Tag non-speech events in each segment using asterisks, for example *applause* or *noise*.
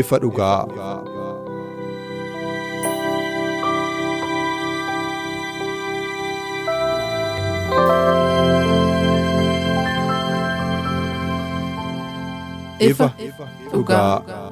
Ifa dhugaa. ifa dhugaa.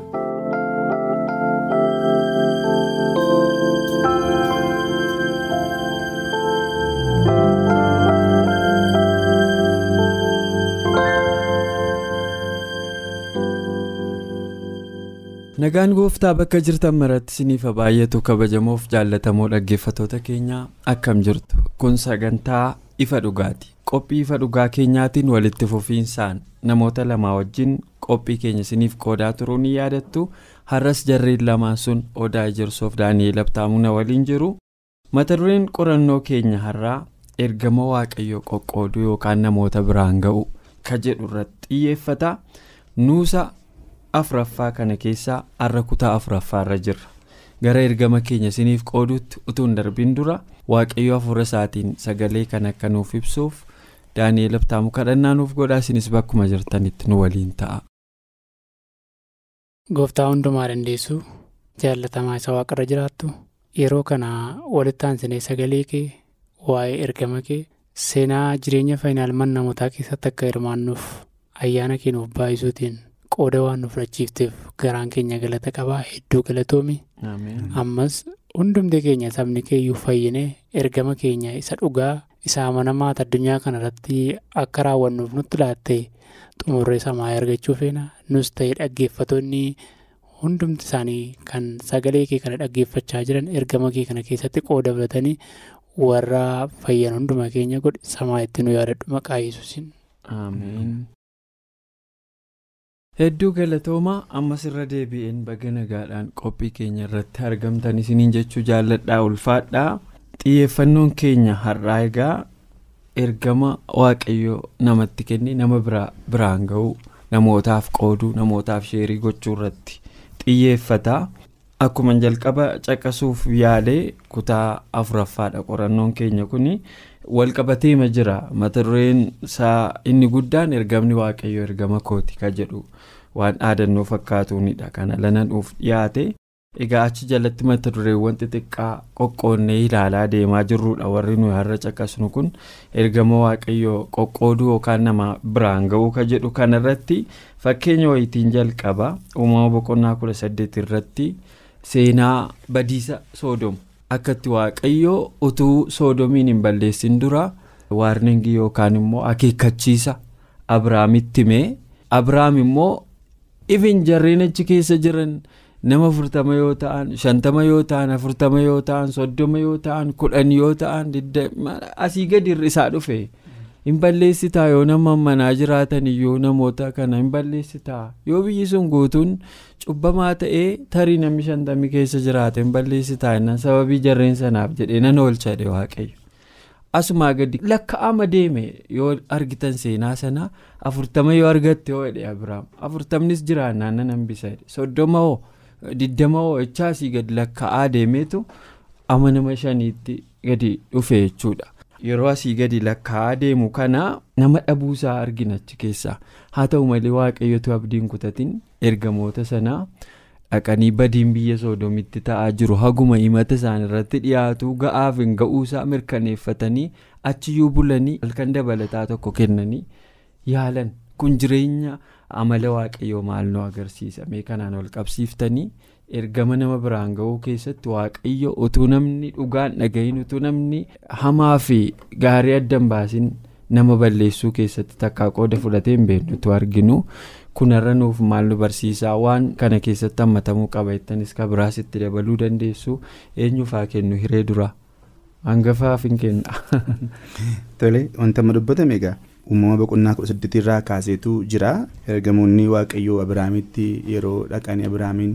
Nagaan gooftaa bakka jirtan maratti isiniif baay'atu kabajamoof jaallatamoo dhaggeeffatoota keenyaa akkam jirtu. Kun sagantaa ifa dhugaati. Qophii ifa dhugaa keenyaatiin walitti fufiinsaan namoota lamaa wajjin qophii keenya isiniif qoodaa turuu ni yaadattu. Har'as jarreen lamaan sun odaa ijarsoof daani'eel abtaamuna waliin jiru. Mata dureen qorannoo keenya har'aa ergama waaqayyoo qoqqooduu yookaan namoota biraan ga'u ka jedhu irratti xiyyeeffata. Nuusa. Afuraffaa kana keessaa har'a kutaa afuraffaa irra jirra gara ergama keenya isiniif qooduutti utuu hin darbin dura waaqayyo hafuura isaatiin sagalee kan akka nuuf ibsuuf daani'eel abtaamu kadhannaa nuuf godhaa isinis bakkuma jirtanitti nu waliin ta'a. gooftaa hundumaa dandeessu jaallatamaa isa waaqarra jiraattu yeroo kana walitti aansinee sagalee kee waa'ee ergama kee seenaa jireenya faayinaalman namootaa keessatti akka hirmaannuuf ayyaana kee nuuf baay'isuutiin. Qooda waan nu fudhachiifteef garaan keenya galata qabaa hedduu galatoomi ammas hundumti keenya sabni keeyyuu fayyinee ergama keenya isa dhugaa isa amanamaa addunyaa kanarratti akka raawwannuuf nutti laatte xumurree samaa argachuu feena nus ta'e dhaggeeffatoonni hundumti isaanii kan sagalee kee kana dhaggeeffachaa jiran ergama kee kana keessatti qooda fudhatanii warra fayyan hunduma keenya godhe samaa itti nu yaadadhu maqaa yesuusin. Hedduu galatoomaa ammas irra deebi'een baga nagaadhaan qophii keenya irratti argamtan isiniin jechuu jaalladhaa ulfaadhaa. Xiyyeeffannoon keenya har'aa egaa ergama waaqayyo namatti kenne nama biraan ga'uu namootaaf qooduu namootaaf sheerii gochuu irratti xiyyeeffata. Akkuma jalqaba caqasuuf yaalee kutaa afuraffaadha qorannoon keenya kuni. walqabateema jira. Mata dureen isaa inni guddaan ergamni waaqayyo ergama kooti ka jedhu waan dhaadannoo fakkaatuunidha kana lananuuf dhiyaate. Egaa achi jalatti mata dureewwan xixiqqaa qoqqoonnee ilaalaa deemaa jirrudha. Warri nuyi har'a caqasnu kun ergama waaqayyo qoqqooduu yookaan nama biraan ga'uu ka jedhu kanarratti fakkeenya wayitiin jalqaba. Uumama boqonnaa kudha saddeet irratti seenaa badiisa soodomu. akkatti waaqayyoo utuu soodomiin hin balleessin dura waarningii yookaan immoo akeekkachiisa abrahaamitti himee abrahaam immoo ifin jarreen achi keessa jiran nama afurtama yoo ta'an shantama yoo ta'an afurtama yoo ta'an soddoma yoo ta'an kudhan yoo ta'an asii gadi isaa dhufe. Hin balleessitaa yoo nama manaa jiraatan iyyuu namoota kana hin balleessitaa. Yoo biyyi sun guutuun. cubbamaa ta'ee tarii namni shantamii keessa jiraate hin balleessitaa. Jennaan sababii jarreen sanaaf jedhee nan oolchadhe waaqayyo asumaa gadi lakkaa'ama deeme yoo argitan seenaa sana afurtama yoo argatte hoo jedhe abiraam afurtamnis jiraannaan nan hambisa soddoma hoo diddama hoo echaasii gadi lakkaa'aa deemeetu ama nama shaniitti gadi dhufe jechuudha. yeroo asii gadi lakkaa'aa deemu kana nama dhabuusaa arginachi keessaa. Haa ta'u malee waaqayyotu abdiin kutatin ergamoota sanaa dhaqanii badiin biyya soodomitti ta'aa jiru. Haguma himata isaan irratti dhiyaatu ga'aaf hin ga'uusaa mirkaneeffatanii achiyyuu bulanii halkan dabalataa tokko kennanii yaalan. Kun jireenya amala waaqayyoo maal nu agarsiisa mee kanaan wal qabsiiftanii ergama nama biraan ga'uu keessatti waaqayyo utuu namni dhugaan dhagahin utuu namni hamaa fi gaarii addan baasin nama balleessuu keessatti takkaa qooda fudhatee hin beeknutu arginu kunarra nuuf maal nu barsiisaa waan kana keessatti hammatamuu qaba jettanis kan biraas itti dabaluu dandeessu eenyuufaa kennu hiree dura hangafaaf hin kenna. *laughs* Tole wanta amma dubbatame egaa uumama boqonnaa kudha saddeetii irraa kaaseetu jira ergamoonni waaqayyoo abiraamitti yeroo dhaqanii abiraamiin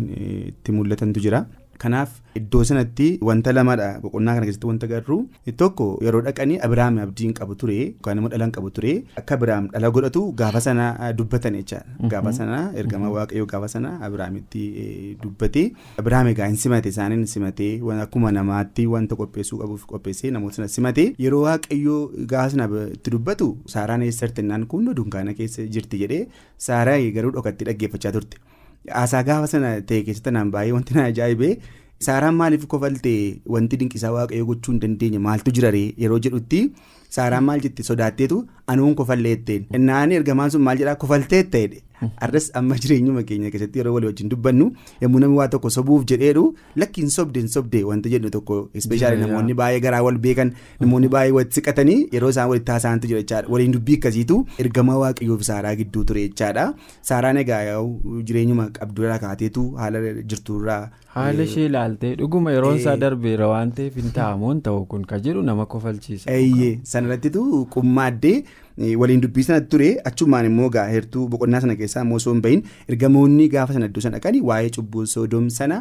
itti mul'atantu jira. Kanaaf iddoo sanatti wanta lamadha boqonnaa kana keessatti wanta agarru tokko yeroo dhaqanii abiraam abdiin qabu ture yookaan immoo dhalan qabu ture akka abiraam dhala godhatu gaafa sana dubbatan jechaadha. Gaafa sana ergama waaqayyoo gaafa sana abiraamitti dubbate. Abiraam egaa hin simate isaaniin simate. Akkuma namaatti wanta qopheessuu qabuuf qopheessee namoota sana simate. Yeroo waaqayyoo gaafa sana itti dubbatu saaraan eessatti naan kun dunkaana keessa jirti jedhee saaraa garuu dhokatti dhaggeeffachaa turte. Haasaa gaafa sana ta'e keessatti naan baay'ee wanti na ajaa'ibee saaraan maaliif kofalte wanti dinqisaa waaqayyoo gochuu hin dandeenye maaltu jiraree yeroo jedhutti saaraan maal jetti sodaatteetu anuun kofalleetteen innaan ergamaan sun maal jedhaa? Kofalteet ta'edhe arras amma jireenyuma keenya keessatti yeroo walii wajjin dubbannu yommuu namni waa tokko sobuuf jedheedhu lakkiin sobdeen sobdee wanta jedhu tokko ispeeshaalii namoonni baay'ee garaa wal beekan namoonni baay'ee walitti siqatanii yeroo isaan walitti haasa'antu jira jechaadha waliin dubbii akkasiitu ergama waaqayyoof saaraa gidduu ture jechaadha saaraan egaa jireenyuma qabdurraa kaateetu haala jirturraa. Haala ishee ilaaltee dhuguma yeroon isaa darbeera waan ta'eef hin taa'amuun ta'u kun ka jedhu nama kofalchiisa. sanarrattitu qummaaddee waliin dubbii sanatti ture achumaan immoo gaa heertuu boqonnaa sana keessaa immoo osoo hin bahin ergamoonni gaafa sana iddoo sana dhaqanii waa'ee cubbuu soodom sana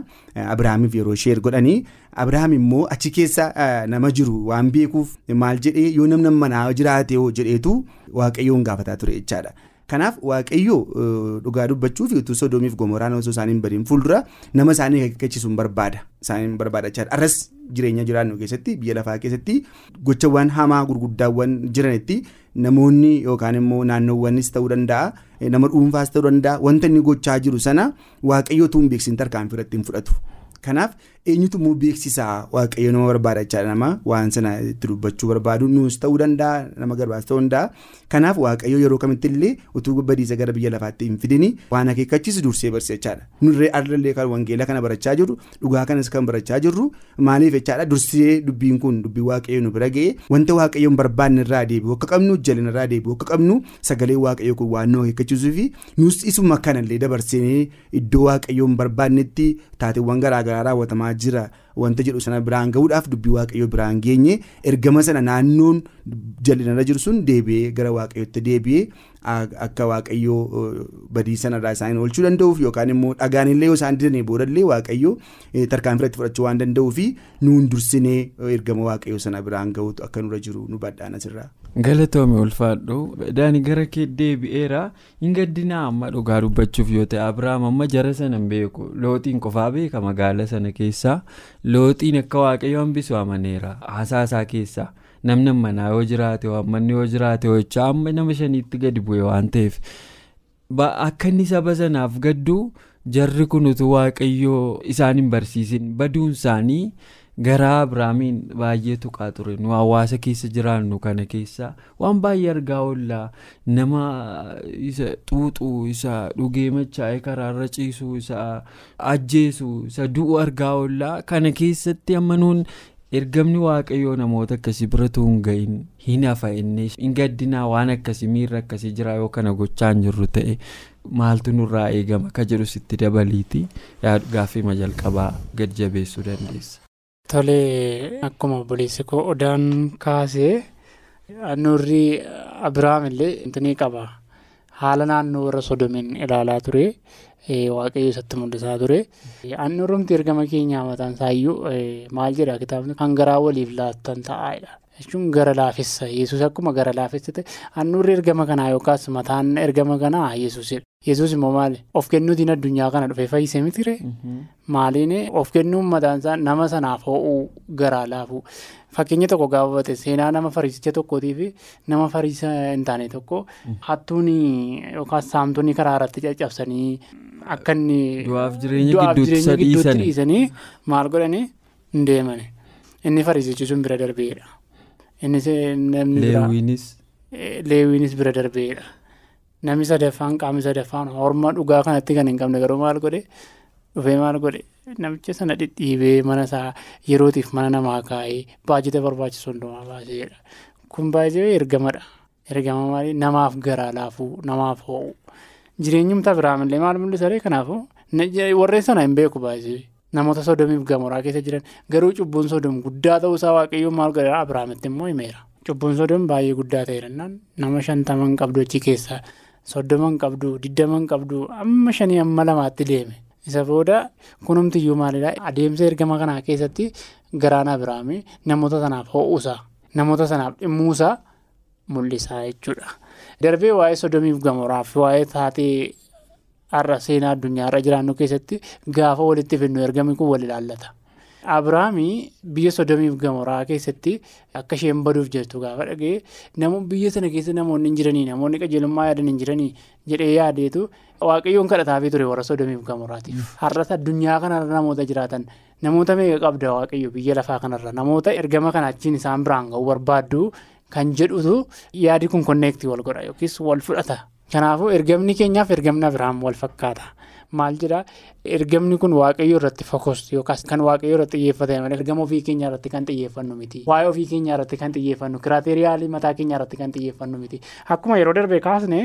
abiraamiif yeroo sheer godhanii abiraam immoo achi keessa nama jiru waan beekuuf maal jedhee yoo namni manaa jiraate jedheetu waaqayyoon gaafataa ture jechaadha. Kanaaf waaqayyoo dhugaa dubbachuuf utuu sodoomiif gomoraan osoo isaaniin badiin fuuldura nama isaanii akeekkachiisuun barbaada. Isaaniin barbaada jechaadha. Arras jireenya jiraannu keessatti biyya lafaa keessatti gochawwan hamaa gurguddaawwan jiranitti namoonni yookaan immoo naannoowwanis ta'uu danda'a nama dhuunfaas ta'uu danda'a wanta inni gochaa jiru sana waaqayyoo tuun beeksisin tarkaanfii irratti hin fudhatu. Kanaaf eenyutu immoo beeksisaa waaqayyo nama barbaada jechaadha nama waan sana itti dubbachuu barbaadu nuus ta'uu danda'a nama garbaas ta'uu danda'a. Kanaaf waaqayyo yeroo kamitti illee utuu badiisa gara biyya lafaatti hin fidini waan akeekkachiisu dursee barsiisa jechaadha. Nurree arlallee kan wangeela kana barachaa jirru dhugaa kanas kan barachaa jirru maaliif jechaadha dursee dubbiin kun dubbii waaqayyo nu bira ga'e wanta waaqayyoon barbaanne irraa deebi'u akka qabnu jalina irraa deebi'u akka qabnu sagalee waaqayyo kun waan nu akeekkachiisuu fi nuus isuma kanallee dabarsinee iddoo waaqayyoon barbaannetti taateewwan garaagaraa raawwatamaa jira wanta jedhu sana biraan gahuudhaaf dubbii waaqayyoo biraan geenye ergama sana naannoon jallinarra jiru sun deebi'ee gara waaqayyootti deebi'ee akka waaqayyoo badii sanarraa isaan oolchuu danda'uuf yookaan immoo dhagaanillee yoo isaan didanii boodallee waaqayyoo tarkaanfii irratti fudhachuu waan danda'uu fi nuun dursinee ergama waaqayyoo sana biraan gahuutu akka nurra jiru nu badhaan asirraa. Galatoome ulfaadhu daani gara kee deebi'eera. Hin gaddinaa amma dhugaa dubbachuuf yoo ta'e abiraam amma jara sana hin beeku. Looxiin qofaa beeka magaala sana keessaa looxiin akka waaqayyo hambisu amaneera. Haasaasaa keessaa namni manaa yoo jiraate manni yoo jiraate hojjaa amma nama shaniitti gadi bu'e waan ta'eef. Akka inni saba sanaaf gaddu jarri kun utuu waaqayyoo isaan hin barsiisin. Baduun isaanii. Garaa abiraamiin baay'ee tuqaa ture. Nu hawaasa keessa jiraannu kana keessa waan baay'ee argaa oollaa nama isa xuuxuu isa dhugee machaa'ee karaarra ciisuu isa ajjeesuu isa du'u argaa oollaa kana keessatti amma nuun ergamni waaqayyoo namoota akkasii biratu hin gahin hin hafa inni hin gaddinaa waan akkasii miirra akkasii jira yoo kana gochaa hin jirru ta'e maaltu nurraa eegama? Ka jedhu sitti dabaliiti. Gaaffii jalqabaa gad jabeessuu dandeessa. Tolee akkuma obboleessi koo odaan kaasee nurri Abiraam illee intinii qaba. Haala naannoo warra sodomiin ilaalaa ture. Waaqayyo isatti mul'isaa ture. Annuurumti ergama keenyaa mataan isaayyuu maal jedha kitaabni kan garaa waliif laattan ta'aadha. Jechuun gara laafessa Yesuus akkuma gara laafessa ta'e annuurri ergama kanaa yookaas mataan ergama kanaa Yesuusidha. Yesuus immoo maali? Of kennuutiin addunyaa kana dhufee fayyisee mitire? Maaliin of kennuun mataan isaa nama sanaaf ho'uu garaa laafuu. Fakkeenya tokko gaafate seenaa nama fariisicha tokkootii fi nama fariisa hin taane tokko hattuun yookaas saamtonni karaa irratti caccabsanii akka inni du'aaf jireenya gidduutti dhiisanii maal godhanii hin deeman. Inni fariisichi sun bira darbeedha. Innis namni biraa leewwiinis bira darbeedha. Namni sadaffaan qaamni sadaffaan horma dhugaa kanatti kan hin qabne garuu maal godhe? Dhufee maal godhe? Namicha sana dhidhiibee mana isaa yerootiif mana namaa kaa'ee baajata barbaachisu hundumaa baaseedha. Kun baay'ee ergamadha. Ergama maalii namaaf garaa laafuu namaaf ho'u. Jireenyumti Abiraamillee maal mul'isaree kanaafuu? Warreen sana hin beeku baay'ee namoota sodomiif gamoraa keessa jiran garuu cubbuun sodom guddaa ta'uusaa waaqayyoon maal godhaa Abiraamitti immoo himeera. Cubbuun sodom baay'ee guddaa ta'eera nama shantama hin qabdu achi keessaa soddoma hin qabdu diddama hin qabdu amma shanii amma lamaatti deeme isa booda kunumtiyyuu maalidhaa adeemsa ergama kanaa keessatti garaan Abiraamii namoota sanaaf ho'uusaa namoota sanaaf dhimmuusaa mul'isaa jechuudha. Darbee waa'ee sodomiif gamoraaf waa'ee taatee har'a seenaa addunyaa irra jiraannu keessatti gaafa walitti fidnu ergamni kun wal ilaallata. Abiraamii biyya sodomiif gamoraa keessatti akka isheen baduuf jirtu gaafa dhagee namoonni biyya sana keessa namoonni hin jiranii namoonni qajeelummaa yaadan hin jiranii jedhee yaadeetu waaqayyoon kadhataafii ture warra sodomiif gamoraatiif. Har'as addunyaa kanarra namoota jiraatan namoota meeqa qabda waaqayyo biyya lafaa kanarra namoota ergama kana achiin isaan biraan ga'u barbaaddu kan jedhutu yaadi kun konneektii wal godha yookiis wal fudhata. Kanaafuu ergamni keenyaaf ergamni Abiraam wal fakkaata. Maal jedhaa ergamni kun waaqayyo irratti fokkos yookaas kan waaqayyo irratti xiyyeeffate malee ergama ofii keenya irratti kan xiyyeeffannu miti. Waa'ee ofii keenya irratti kan xiyyeeffannu kiraateeriyaalii mataa keenya irratti kan xiyyeeffannu miti. Akkuma yeroo darbee kaasne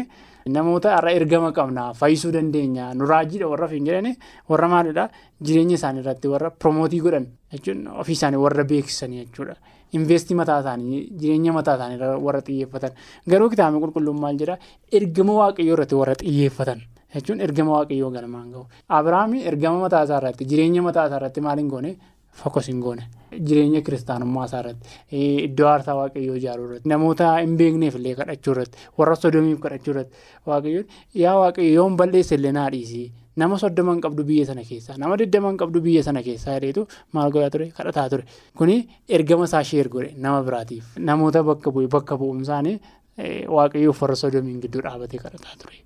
namoota har'a ergama qabna fayyisuu dandeenya nuraajiidha warra ofiin jedhani warra maalidhaa jireenya isaanii irratti warra piromootii godhan jechuun ofii isaanii warra beeksisanii jechuudha. Investii mataa isaanii jireenya mataa isaanii warra xiyyeeffatan. Garuu kitaabni qulqulluun maal jedhaa ergama waaqayyoo irratti warra xiyyeeffatan. Jechuun ergama waaqayyoo galmaan gahu. Abiraamii ergama mataa isaa irratti jireenya mataa isaa irratti maal hin goone? Fokkos hin goone. Jireenya kiristaanummaa isaa irratti iddoo aarsaa waaqayyoo ijaaruu irratti namoota hin beekneef illee kadhachuu irratti warra sodomiif kadhachuu irratti. Waaqayyoon yaa waaqayyoon balleessa illee naa dhiisii. Nama soddoma hin qabdu biyya sana keessaa. Nama digdama hin qabdu biyya sana keessaa jedheetu maal godhaa ture? Kadhataa ture. Kuni ergama isaa sheer godhe nama biraatiif. Namoota bakka bu'e bakka bu'umsaanii waaqayyoof warra sodomiin gidduu dhaabatee kadhataa ture.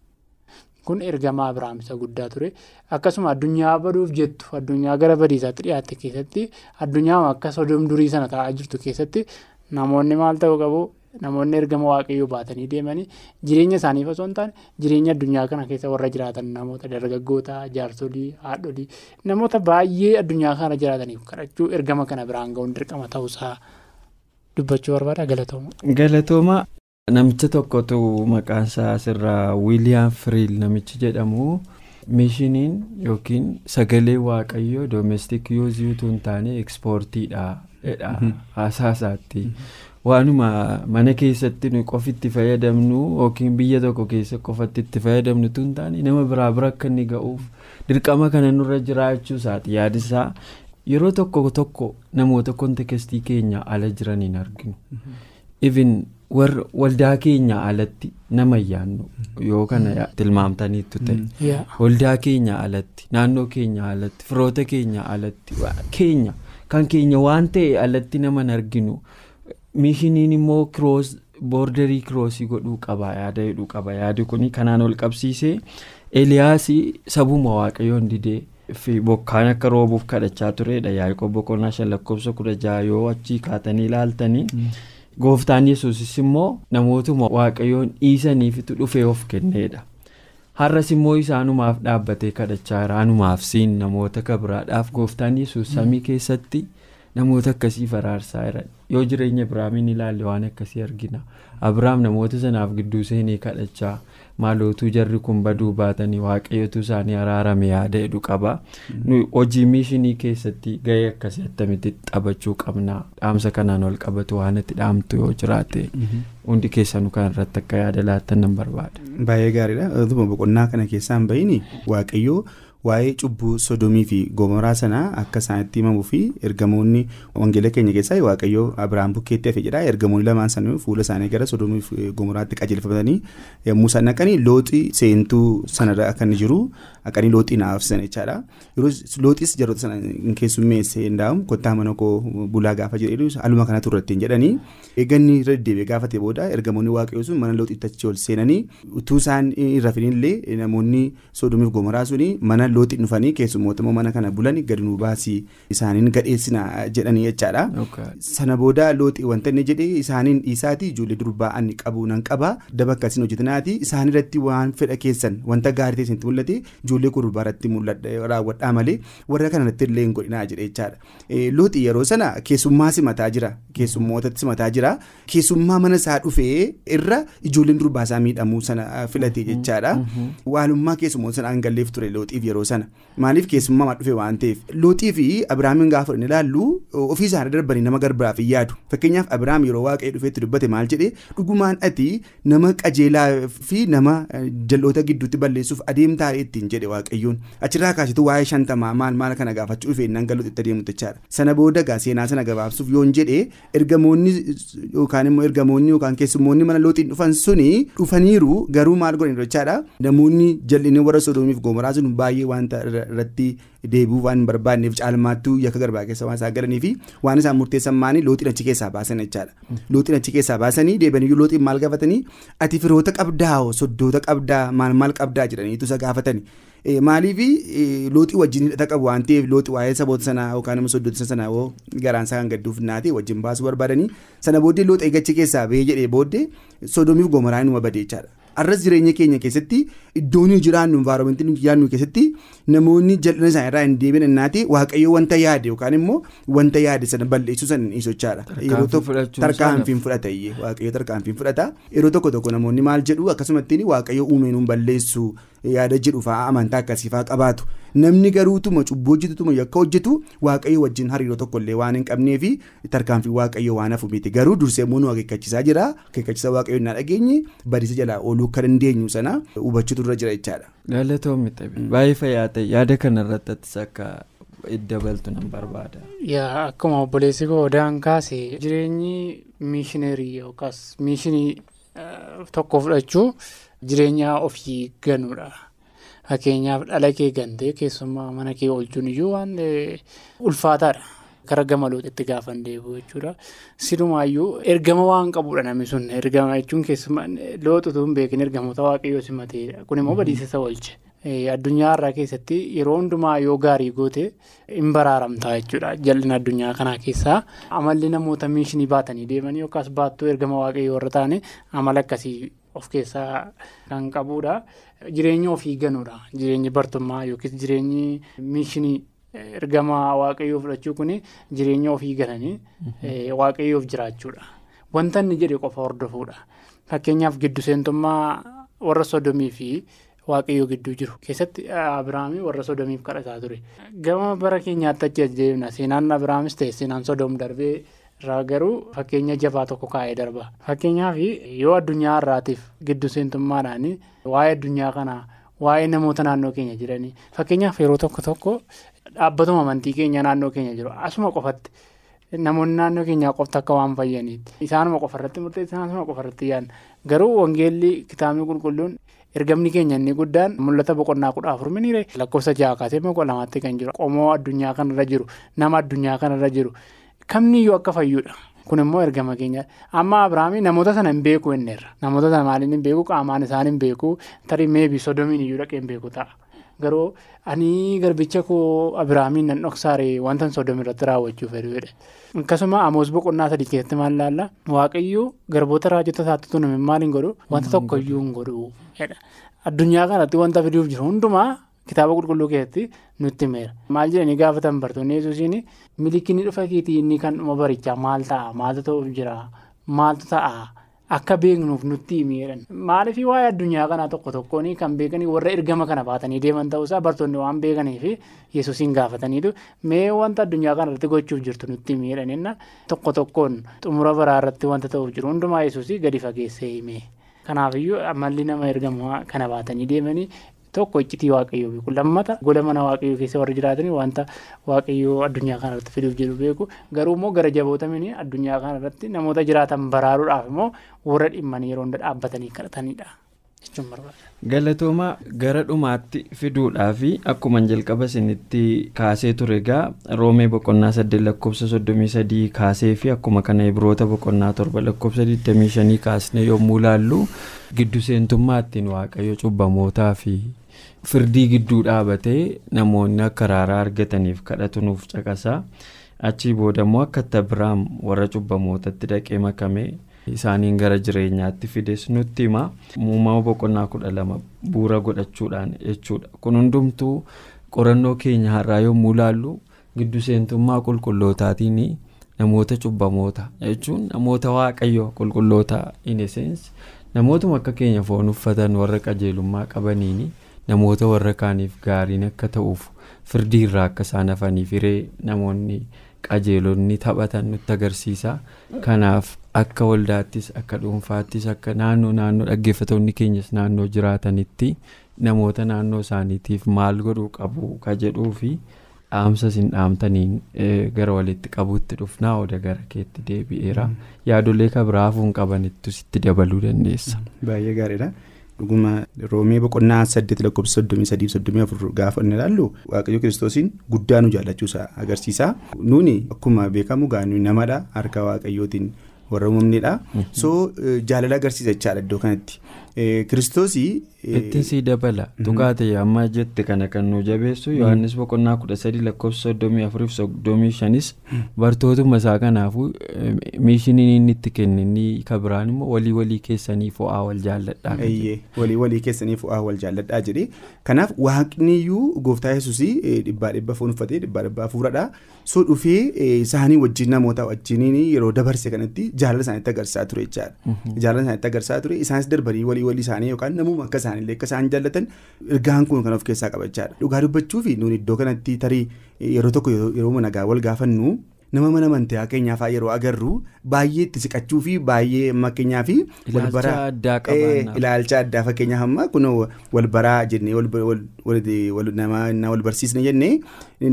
Kun ergama Abiraam isa guddaa ture. Akkasuma addunyaa baduuf jettu addunyaa gara badiisaatti dhiyaatte keessatti addunyaa akka sodom durii sana taa'aa jirtu keessatti namoonni maal ta'uu qabu. Namoonni ergama waaqayyoo baatanii deemanii jireenya isaaniif osoo hin taane jireenya addunyaa kana keessa warra jiraatan namoota dargaggoota jaarsolii haadholii namoota baay'ee addunyaa kana jiraataniif kadhachuu ergama kana biraan ga'uun dirqama ta'uusaa dubbachuu barbaada galatooma. Galatooma namicha tokkotu maqaan isaa asirraa wiiliyaam firiil namichi jedhamu miishiniin yookiin sagalee waaqayyoo doomestik yuuzii utuu hin taane ekspoortiidha haasasaatti. Waanuma mana keessatti nuyi qofa itti fayyadamnu yookiin biyya tokko keessa qofatti itti fayyadamnu tun taane nama biraa bira akka inni ga'uuf dirqama kana nurra jiraachuu isaati yaadisaa yeroo tokko tokko namoota kontekestii keenya ala jiraniin arginu. even waldaa keenya alatti nama yaannu yoo kana tilmaamtaniitu ta'e. Waldaa keenya alatti naannoo keenya alatti firoota keenya alatti keenya kan keenya waan ta'e alatti nama arginu. Miishiniin immoo kiroos boordarii kiroosii godhuu qaba yaada jedhuu qaba yaadi kun kanaan ol qabsiisee eliyaasii sabuma waaqayyoon didee fi bokkaan akka roobuuf kadhachaa turedha yaaqoob boqonnaa shan lakkoofsa kudha jaha yoo achii kaatanii ilaaltanii gooftaan yesuusis immoo namootuma waaqayyoon dhiisaniifitu dhufee of kenneedha. har'as immoo isaanumaaf dhaabbatee kadhachaa jira anumaaf siin namoota kabiraadhaaf gooftaan yesuus samii keessatti. Namoota akkasii faraarsaa jiran yoo jireenya abiraamiin ilaalle waan akkasii argina. Abiraam namoota sanaaf gidduu seenee kadhachaa maalootuu jarri kun baduu baatanii waaqayyotu isaanii araarame yaada jedhu qaba hojii miishinii keessatti gahee akkasii attamitti taphachuu qabna? Dhaamsa kanaan ol qabatu waan itti dhaamtu yoo jiraate. Hundi keessanuu kan irratti akka yaada laattan nan barbaada. baay'ee gaariidha. Boqonnaa kana keessaan bahiin waaqayyoo. Waa'ee cubbuu sodomii fi gomoraa sanaa akka isaanitti himamuu fi ergamoonni wangeela keenya keessaa waaqayyoo abiraam bukkeetti hafe jedha ergamoonni lamaan sanuu fuula isaanii gara sodomii fi gomoraatti qajeelfatanii yommuu isaan dhaqanii looxii seentuu sanarra inni jiru haqanii looxii naaf sana jechaadha. Yeroo looxiis jaroota sana hin keessummeesse hindaa'u kottaa mana koo bulaa gaafa jedhu haaluma kanatu irratti hin jedhanii eeganni irra deddeebi'ee gaafate booda ergamoonni waaqayyoo sun mana looxiitti achi ol seenanii utuu isaan hin rafinillee namoonni sodomiif gomoraa suni mana looxiin dhufanii keessummoota mana kana bulanii gadi nu baasii isaaniin gadheessina jedhanii jechaadha. Sana booda looxii wanta inni jedhee isaaniin dhiisaatii ijoollee durbaa ani qabu nan qaba daba akkasiin hojjetanaati isaan irratti waan fedha keessan wanta gaarii ta'e isinitti mul'ate ijoollee kun durbaa irratti raawwadhaa malee warra kana irratti illee hin godhinaa jedhee jechaadha. Looxii yeroo sana keessummaa simataa jira keessummootatti simataa jira keessummaa mana isaa dhufee irra ijoolleen durbaa isaa miidhamuu sana filate jechaadha. Waalummaa keessummoota sana hangalleef ture looxiif yeroo sana. Maaliif keessummaa dhufe waan ta'eef? Looxii fi abiraamiin gaafa ilaallu. Ofii isaanii darbanii nama garbiraaf hin yaadu. Fakkeenyaaf abiraam yeroo waaqayyo dhufeetti dubbate maal jedhee dhugumaan ati nama qajeelaa fi nama jal'oota gidduutti balleessuuf adeemtaa ittiin jedhe waaqayyoon. Achirraa kaasitu waa'ee shantamaa maal maal kana gaafachuu dhufee nan galuutti itti adeemu jechaadha sana booda seenaa sana gabaabsuuf yoon jedhe? Ergamoonni yookaan immoo ergamoonni yookaan keessummoonni mana looxiin dhufan suni dhufaniiru garuu maal godhan jechaadha namoonni jal'inni warra sodoomiif gomoraa sun baay'ee wanta irratti deebi'uu waan hin barbaanneef caalmaattuu yakka garbaa keessa waan isaan galanii fi waan isaan murteessan maanii looxiin achi keessaa baasan jechaadha. Looxiin achi keessaa baasanii deebi'anii looxiin maal gaafatanii ati firoota qabdaa soddoota qabdaa maal maal qabdaa jedhaniitu isa gaafatanii. Maaliif looxii wajjin hidhata qabu waan ta'eef looxii waa'ee saboota sanaa yookaan immoo soddoota sanaa yoo garaan isaa kan gadduuf naate wajjin baasuu barbaadanii sana booddee looxii gachi keessaa bahee jedhee booddee sodoomiif gomoraan numa badee jechaadha. Arras jireenya keenya keessatti iddoon nuyi jiraannu envaaroomentii nuyi jiraannu keessatti namoonni jal'ina isaanii irraa hin deebiin innaati waaqayyo wanta yaade yookaan immoo wanta yaade sana balleessuu sana hin sochaadha. Tarkaanfiin fudhata iyyee waaqayyo tarkaanfiin fudhata. Yeroo tokko tokko namoonni maal jedhu? Akkasumatti waaqayyo uumeen hin balleessu yaada jedhu fa'aa amantaa akkasii fa'aa qabaatu. Namni garuutuma cubbuu hojjetutuma yakka hojjetu waaqayyo wajjin hariiroo tokkollee waan hin qabnee fi tarkaanfii waaqayyo waan hafu miti garuu dursee immoo nu akeekkachiisaa jira akeekkachiisa waaqayyo na dhageenye badiisa jalaa ooluu akka dandeenyu sana hubachuutu dura jira jechaadha. Galatoomii taphee baay'ee fayyaa ta'e yaada kanarratti akka dabaltu nan barbaada. Yaa akkuma obboleessi koo odaan kaase jireenyi miishineerii yookaas miishinii tokko fudhachuu jireenya ofii ganuudha. Fakkeenyaaf dhala kee gantee keessumaa mana kee oolchuun iyyuu waan ulfaataadha. Gara gama looxitti gaafa deebi'u jechuudha. Sidumaayyuu ergama waan qabudha namni sun ergama jechuun keessumaa looxutu hin beekin ergamoota waaqayyoo simateedha. Kun immoo badiisa oolche. Addunyaa irraa keessatti yeroo hundumaa yoo gaarii goote hin baraaramtaa jechuudha. Jal'ina addunyaa kanaa keessaa amalli namoota miishinii baatanii deemanii yookaas baattuu ergama waaqayyoo irra taane amala akkasii of keessaa kan qabudha. Jireenya ofii ganuudha. Jireenyi bartummaa yookiis jireenyi miishinii ergama waaqayyoo fudhachuu kun jireenya ofii gananii waaqayyoof jiraachuudha. Wanta inni jedhe qofa hordofuudha. Fakkeenyaaf giddu seentummaa warra sodomii fi waaqayyoo gidduu jiru keessatti abiraamii warra sodomiif kadhataa ture. Gama bara keenyaatti achi adeemna seenaan abiraamis ta'e seenaan sodom darbee irraa garuu fakkeenya jabaa tokko kaa'ee darba. Fakkeenyaaf yoo addunyaa irraatiif giddu seentummaadhaan waa'ee addunyaa kanaa waa'ee namoota naannoo keenya jiranii fakkeenyaaf yeroo tokko tokko dhaabbatuma amantii keenya naannoo keenya jiru. Asuma qofatti namoonni naannoo keenyaa qofti akka waan fayyaniitti. Isaanuma qofarratti murteessan asuma qofarratti yaadna garuu wangeelli kitaabni qulqulluun ergamni keenya inni guddaan mul'ata boqonnaa kudha afur miniire lakkoofsa ja'a kaasee boqonnaa lamaatti kan jiru. Qomoo addunyaa kanarra jiru nama addunyaa kanarra jiru kamniyyuu akka fayyuudha. Kun immoo ergama keenya amma Abiraamii namoota sana hin beeku inneerra namoota sana maaliin hin beeku qaamaan isaan hin beeku tarii meebii sodomiin iyyuu dhaqee hin beeku ta'a. Garuu ani garbicha koo Abiraamiin nan dhoksaare wanta sodomi irratti raawwachuu fedhu. Akkasuma amoos boqonnaa sadii keessatti maal ilaalla waaqayyoo garboota raajota isaatti tuname maal hin godhu wanta tokkoyyuu hin godhu. Addunyaa kanatti wanta fiduuf jiru hundumaa kitaaba qulqulluu keessatti nutti himeera. Maal jedhanii gaafatan bartoonni yesuusiin milikinni dhufa keetii inni kan dhuma barichaa maal ta'a maaltu ta'uuf jira maaltu ta'a akka beeknuuf nutti himeeran. Maaliif waa'ee addunyaa kanaa tokko tokkoon kan beekanii warra ergama kana baatanii deeman ta'uusaa bartoonni waan beekaniif yesuusiin gaafataniitu mee wanta addunyaa kana irratti gochuuf jirtu nutti himeeran tokko tokkoon xumura baraa irratti wanta ta'uuf jiru hundumaa yesuusii gadi fageessee hime. Kanaafiyyuu amalli nama ergamaa kana baatanii deemanii tokko iccitii waaqayyoo beeku. Lammata gola mana waaqayyoo keessa warra jiraatanii wanta waaqayyoo addunyaa kana irratti fiduuf jedhu beeku. Garuu immoo gara jabootamini addunyaa kana irratti namoota jiraatan baraaruudhaaf immoo warra dhimmanii yeroo hunda dhaabbatanii kadhatanidha. Galatoomaa gara dhumaatti fiduudhaaf akkuma jalqaba isinitti kaasee ture egaa roomee boqonnaa saddeet lakkoofsa soddomii sadii kaasee fi akkuma kana ibroota boqonnaa torba lakkoofsa digdamii shanii kaasne yommuu laallu giddu seentummaa ittiin waaqayyo cubbamootaa fi firdii gidduu dhaabatee namoonni akka araaraa argataniif kadhatu nuuf caqasa. Achii booda immoo akka itti abiraam warra cubbamootatti dhaqee makamee isaaniin gara jireenyaatti fides nutti hima. Uumama boqonnaa kudha lama bu'uura godhachuudhaan jechuudha. Kun hundumtuu qorannoo keenya har'aa yommuu ilaallu giddu seentummaa qulqullootaatiin namoota cubbamoota jechuun namoota waaqayyo qulqulloota in essence namootuma akka keenya foon uffatan warra qajeelummaa qabaniin namoota warra kaaniif gaariin akka ta'uuf firdii irraa akka isaan hafaniif hiree namoonni qajeelonni taphatan nutti agarsiisa kanaaf akka waldaattis akka dhuunfaattis akka naannoo naannoo dhaggeeffatoonni keenyas naannoo jiraatanitti namoota naannoo isaaniitiif maal godhuu qabu ka jedhuu fi dhaamsa isin dhaamtaniin gara walitti qabuutti dhufnaa oda gara keetti deebi'eera yaadolee kabiraa hafuun qabanittu sitti dabaluu dandeessa. Baay'ee gaariidha. Dhuguma roomee boqonnaa saddeet lakkoofsa gaafa inni ilaallu waaqayyo kiristoosiin guddaa nu jaallachuusa agarsiisa nuuni akkuma beekamu gaanu namadha harka waaqayyootiin warra uumamnedha so jaalala agarsiisa jechaadha iddoo kanatti. Kiristoosii. Ittiin sii dabala dhugaa ta'e amma jette kana kan nu jabeessu yohannis boqonnaa kudha sadii lakkoofsa soddomii afuriif soddomii shanis bartootuma isaa kanaafuu miishiniin inni itti kenne inni kabiraan immoo walii walii keessanii fo'aa wal jaalladhaa. walii walii keessanii fo'aa wal jaalladhaa jedhee kanaaf waaqniyyuu gooftaa yesuusii dhibbaa dhibba foon uffatee dhibbaa dhibba hafuuradha so dhufee isaanii wajjin namoota wajjiniin yeroo dabarse kanatti jaalala isaaniitti agarsiisaa ture jechaadha. Jaalala isaaniitti agarsiisaa ture. Isaanis darbanii walii walii isaanii yookaan namuma akka isaanillee akka isaan jaallatan ergaan kun kan of keessaa qabachaadha dhugaa dubbachuu fi nuun iddoo kanatti tarii yeroo tokko yeroo nagaa wal gaafannu nama mana amantaa keenyaaf yeroo agarru baay'ee itti siqachuu fi baay'ee makkeenyaa fi ilaalcha addaa fakkeenyaaf amma kun wal baraa jennee wal barsiisne jennee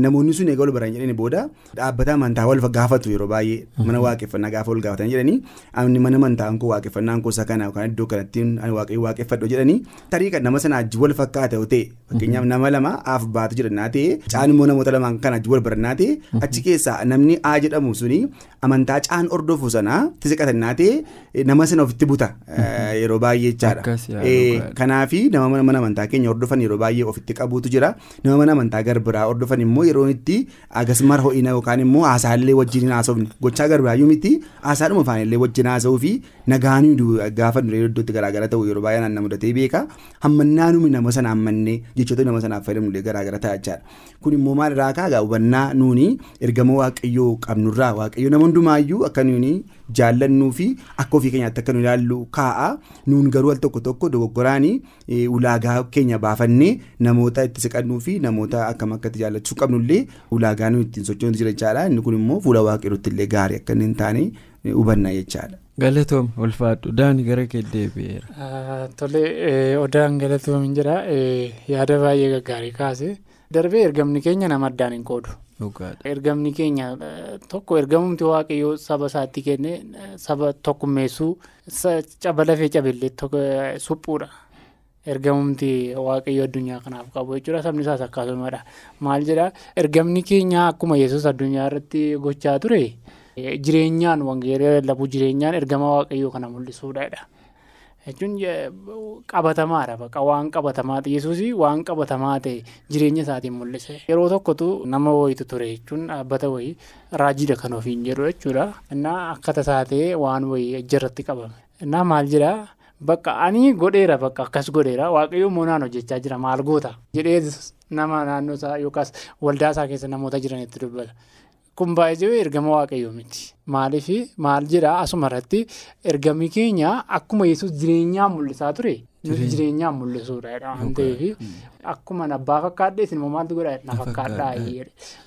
namoonni sun egaa wal baran jedhanii booda dhaabbata amantaa wal gaafatu yeroo baay'ee mana waaqeffannaa gaafa wal gaafatan jedhanii ani mana amantaan koo waaqeffannaan koo isa kana yookaan iddoo kanatti ani waaqayyo waaqeffadhu jedhanii tarii kan nama sana ajji wal fakkaata yoo ta'e fakkeenyaaf nama lama af baatu jedhannaa ta'e caan immoo namoota lamaan kan ajji wal barannaa ta'e achi keessaa namni A jedhamu suni amantaa caan ordofu sanaa tisiqatannaa ta'e nama sana ofitti buta yeroo baay'ee jechaadha. Kanaafi nama mana amantaa keenya hordofan yeroo baay'ee ofitti qabuutu jira. Nama mana amantaa garbiraa hordofan immoo yeroo itti agasmara ho'ina yookaan immoo haasaallee wajjin haasofne gochaa garbiraayyuu miti haasaadhuma afaanillee wajjin haasa'uu fi nagaan gaafa nuree iddootti garaagara ta'u yeroo baay'ee naannoo mudatee beeka hammannaanumi nama sana hammannee jechoota nama sanaaf fayyadamnullee garaagara ta'a jechaadha. Kun immoo maal irraa kaagaa hubannaa nuuni ergama waaqayyoo qabnurraa waaqayyo nama hundumaayyuu akka nuuni jaallannuu fi akka ofii keenyaatti akka nu ilaallu kaa'a nuun garuu al tokko tokko dogoggoraanii ulaagaa keenya baafannee namoota itti siqannuu fi namoota akkam akkatti jaallachuu qabnullee ulaagaa nuyi ittiin sochoonu jira inni kun immoo fuula waaqayyootti illee gaarii akka inni hin taane hubanna jechaadha. galatoom ulfaadhu daani gara kee deebi'eera. Tole odaan galatoom hin jira yaada baay'ee gaggaarii kaase darbee ergamni keenya nama addaan hin qoodu. Ergamni keenya tokko ergamumti waaqayyoo saba isaatti kenne saba tokkummeessuu caba lafee cabellee suphuudha. ergamumti waaqayyo addunyaa kanaaf qabu jechuudha. Sabni isaas akkasumadha. Maal jedhaa ergamni keenya akkuma yesus addunyaa irratti gochaa ture? Jireenyaan wangeela lallabuu jireenyaan ergama waaqayyoo kana mul'isuudha jechuun qabatamaadha bakka waan qabatamaa ta'e yesuus waan qabatamaa ta'e jireenya isaatiin mul'ise yeroo tokkotu nama wayitu ture jechuun dhaabbata wayii raajiidha kan ofiin jedhu jechuudha innaa akka tasaa ta'e waan wayii ejjarratti qabame. Innaa maal jedhaa bakka ani godheera bakka akkas godheera. Waaqayyoo moonaan hojjechaa jira. Maal goota? Jedhee nama naannoo isaa yookaas waldaa isaa keessa namoota jiranitti dubbata. Kun baay'ee ergama waaqayyoo miti? Maaliif maal jedhaa asuma irratti ergamni keenya akkuma yesus jireenyaan mul'isaa ture. Jireenyaan mul'isuudha waan ta'eef akkuma abbaa fakkaadhee isin immoo maaltu godhaa na fakkaadhaa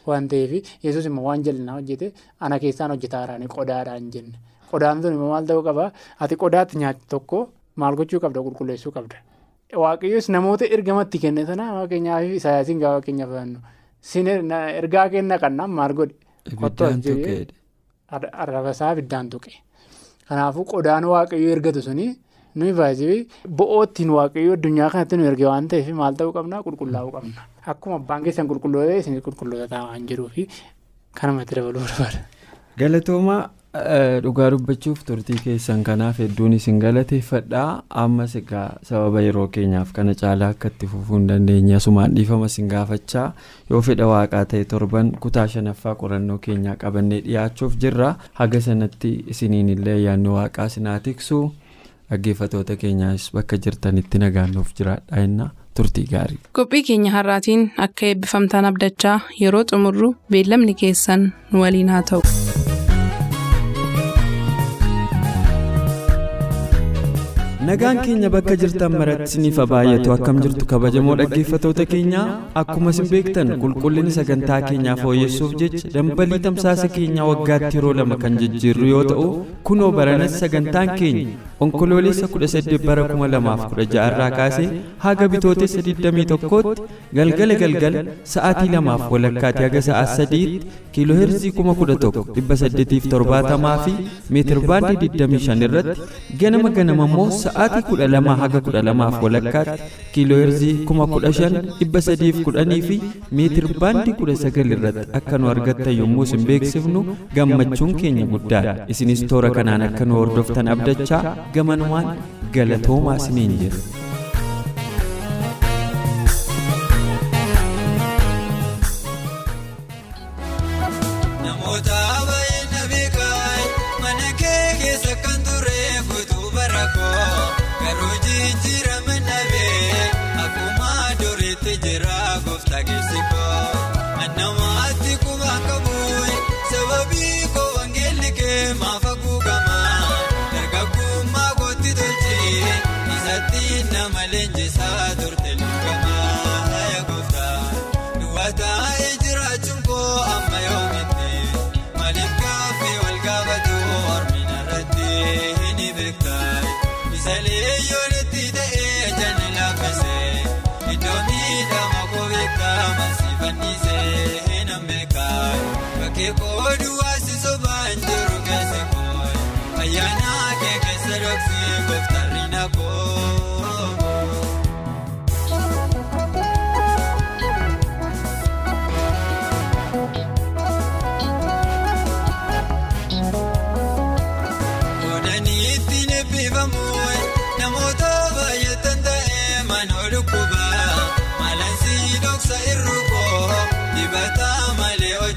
waan ta'eef yesus immoo waan jallinaa hojjete ana keessaan hojjetaaraan qodaadhaan jenne. Qodaan sun immoo maal ta'uu qaba? Ati qodaatti nyaatti tokko maal gochuu qabda? Qulqulleessuu qabda. Waaqayyoos namoota ergamatti kenne sana fakkeenyaaf isaayyaasiin gaafa keenya fayyadnu sin ergaa kenna kannaan maal godhe. Ibiddaan tuqee. Arrabasaa ibiddaan tuqe. Kanaafuu qodaan waaqayyoo ergatu suni nuyi baay'ee bo'oottiin waaqayyoo addunyaa kanatti nu erge waan ta'eef maal ta'uu qabna qulqullaa'uu qabna. Akkuma abbaan keessan qulqulloota isinis qulqulloota waan jiruuf kanumatti dabaluu barbaada. Galatoomaa dhugaa dubbachuuf turtii keessan kanaaf hedduun isin galateeffadhaa ammas egaa sababa yeroo keenyaaf kana caalaa akka itti fufuu hin dandeenye asumaan dhiifama isin gaafachaa yoo fedha waaqaa ta'e torban kutaa shanaffaa qorannoo keenyaa qabannee dhiyaachuuf jirra haga sanatti isiniin illee ayyaanni waaqaa sinaa tiksu dhaggeeffatoota keenyaas bakka jirtanitti nagaannuuf jiraadha jenna turtii gaarii. qophii keenya har'aatiin akka eebbifamtaan abdachaa yeroo xumurru beellamni keessan nu waliin haa ta'u. Nagaan keenya bakka jirtan maratti isiniif baay'atu akkam jirtu kabajamoo dhaggeeffatoota keenya akkuma isin beektan qulqullinni sagantaa keenyaa fooyyessuuf jecha dambalii tamsaasa keenyaa waggaatti yeroo lama kan jijjiirru yoo ta'u kunoo baranas sagantaan keenya onkoloolessa 18 bara 2016 irraa kaasee haga bitootessa 21tti galgala galgala sa'aatii lamaaf walakkaatti haga sa'aa sadiitti kiilooheerzii 11,870 fi meetirbaandii 25 irratti ganama ganama immoo sa'aatii kudha lamaa haga kudha lamaaf walakkaatti sadiif kudhanii fi meetir baandii kudha sagal irratti akka nu argattan yommuu isin beeksifnu gammachuun keenya guddaadha isinis toora kanaan akka nu hordoftan abdachaa gamanumaan galatoomaa isiniin leen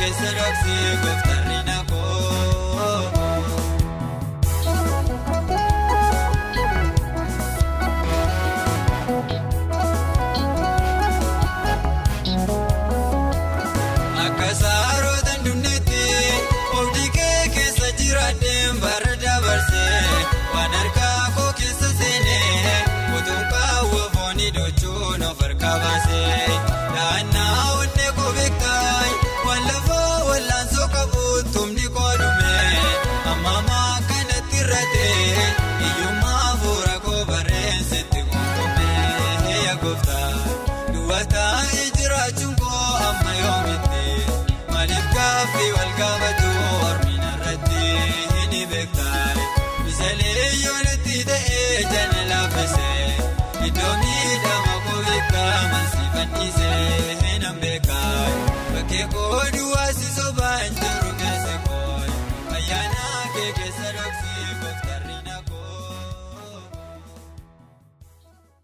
keessa dhoksee gooftarri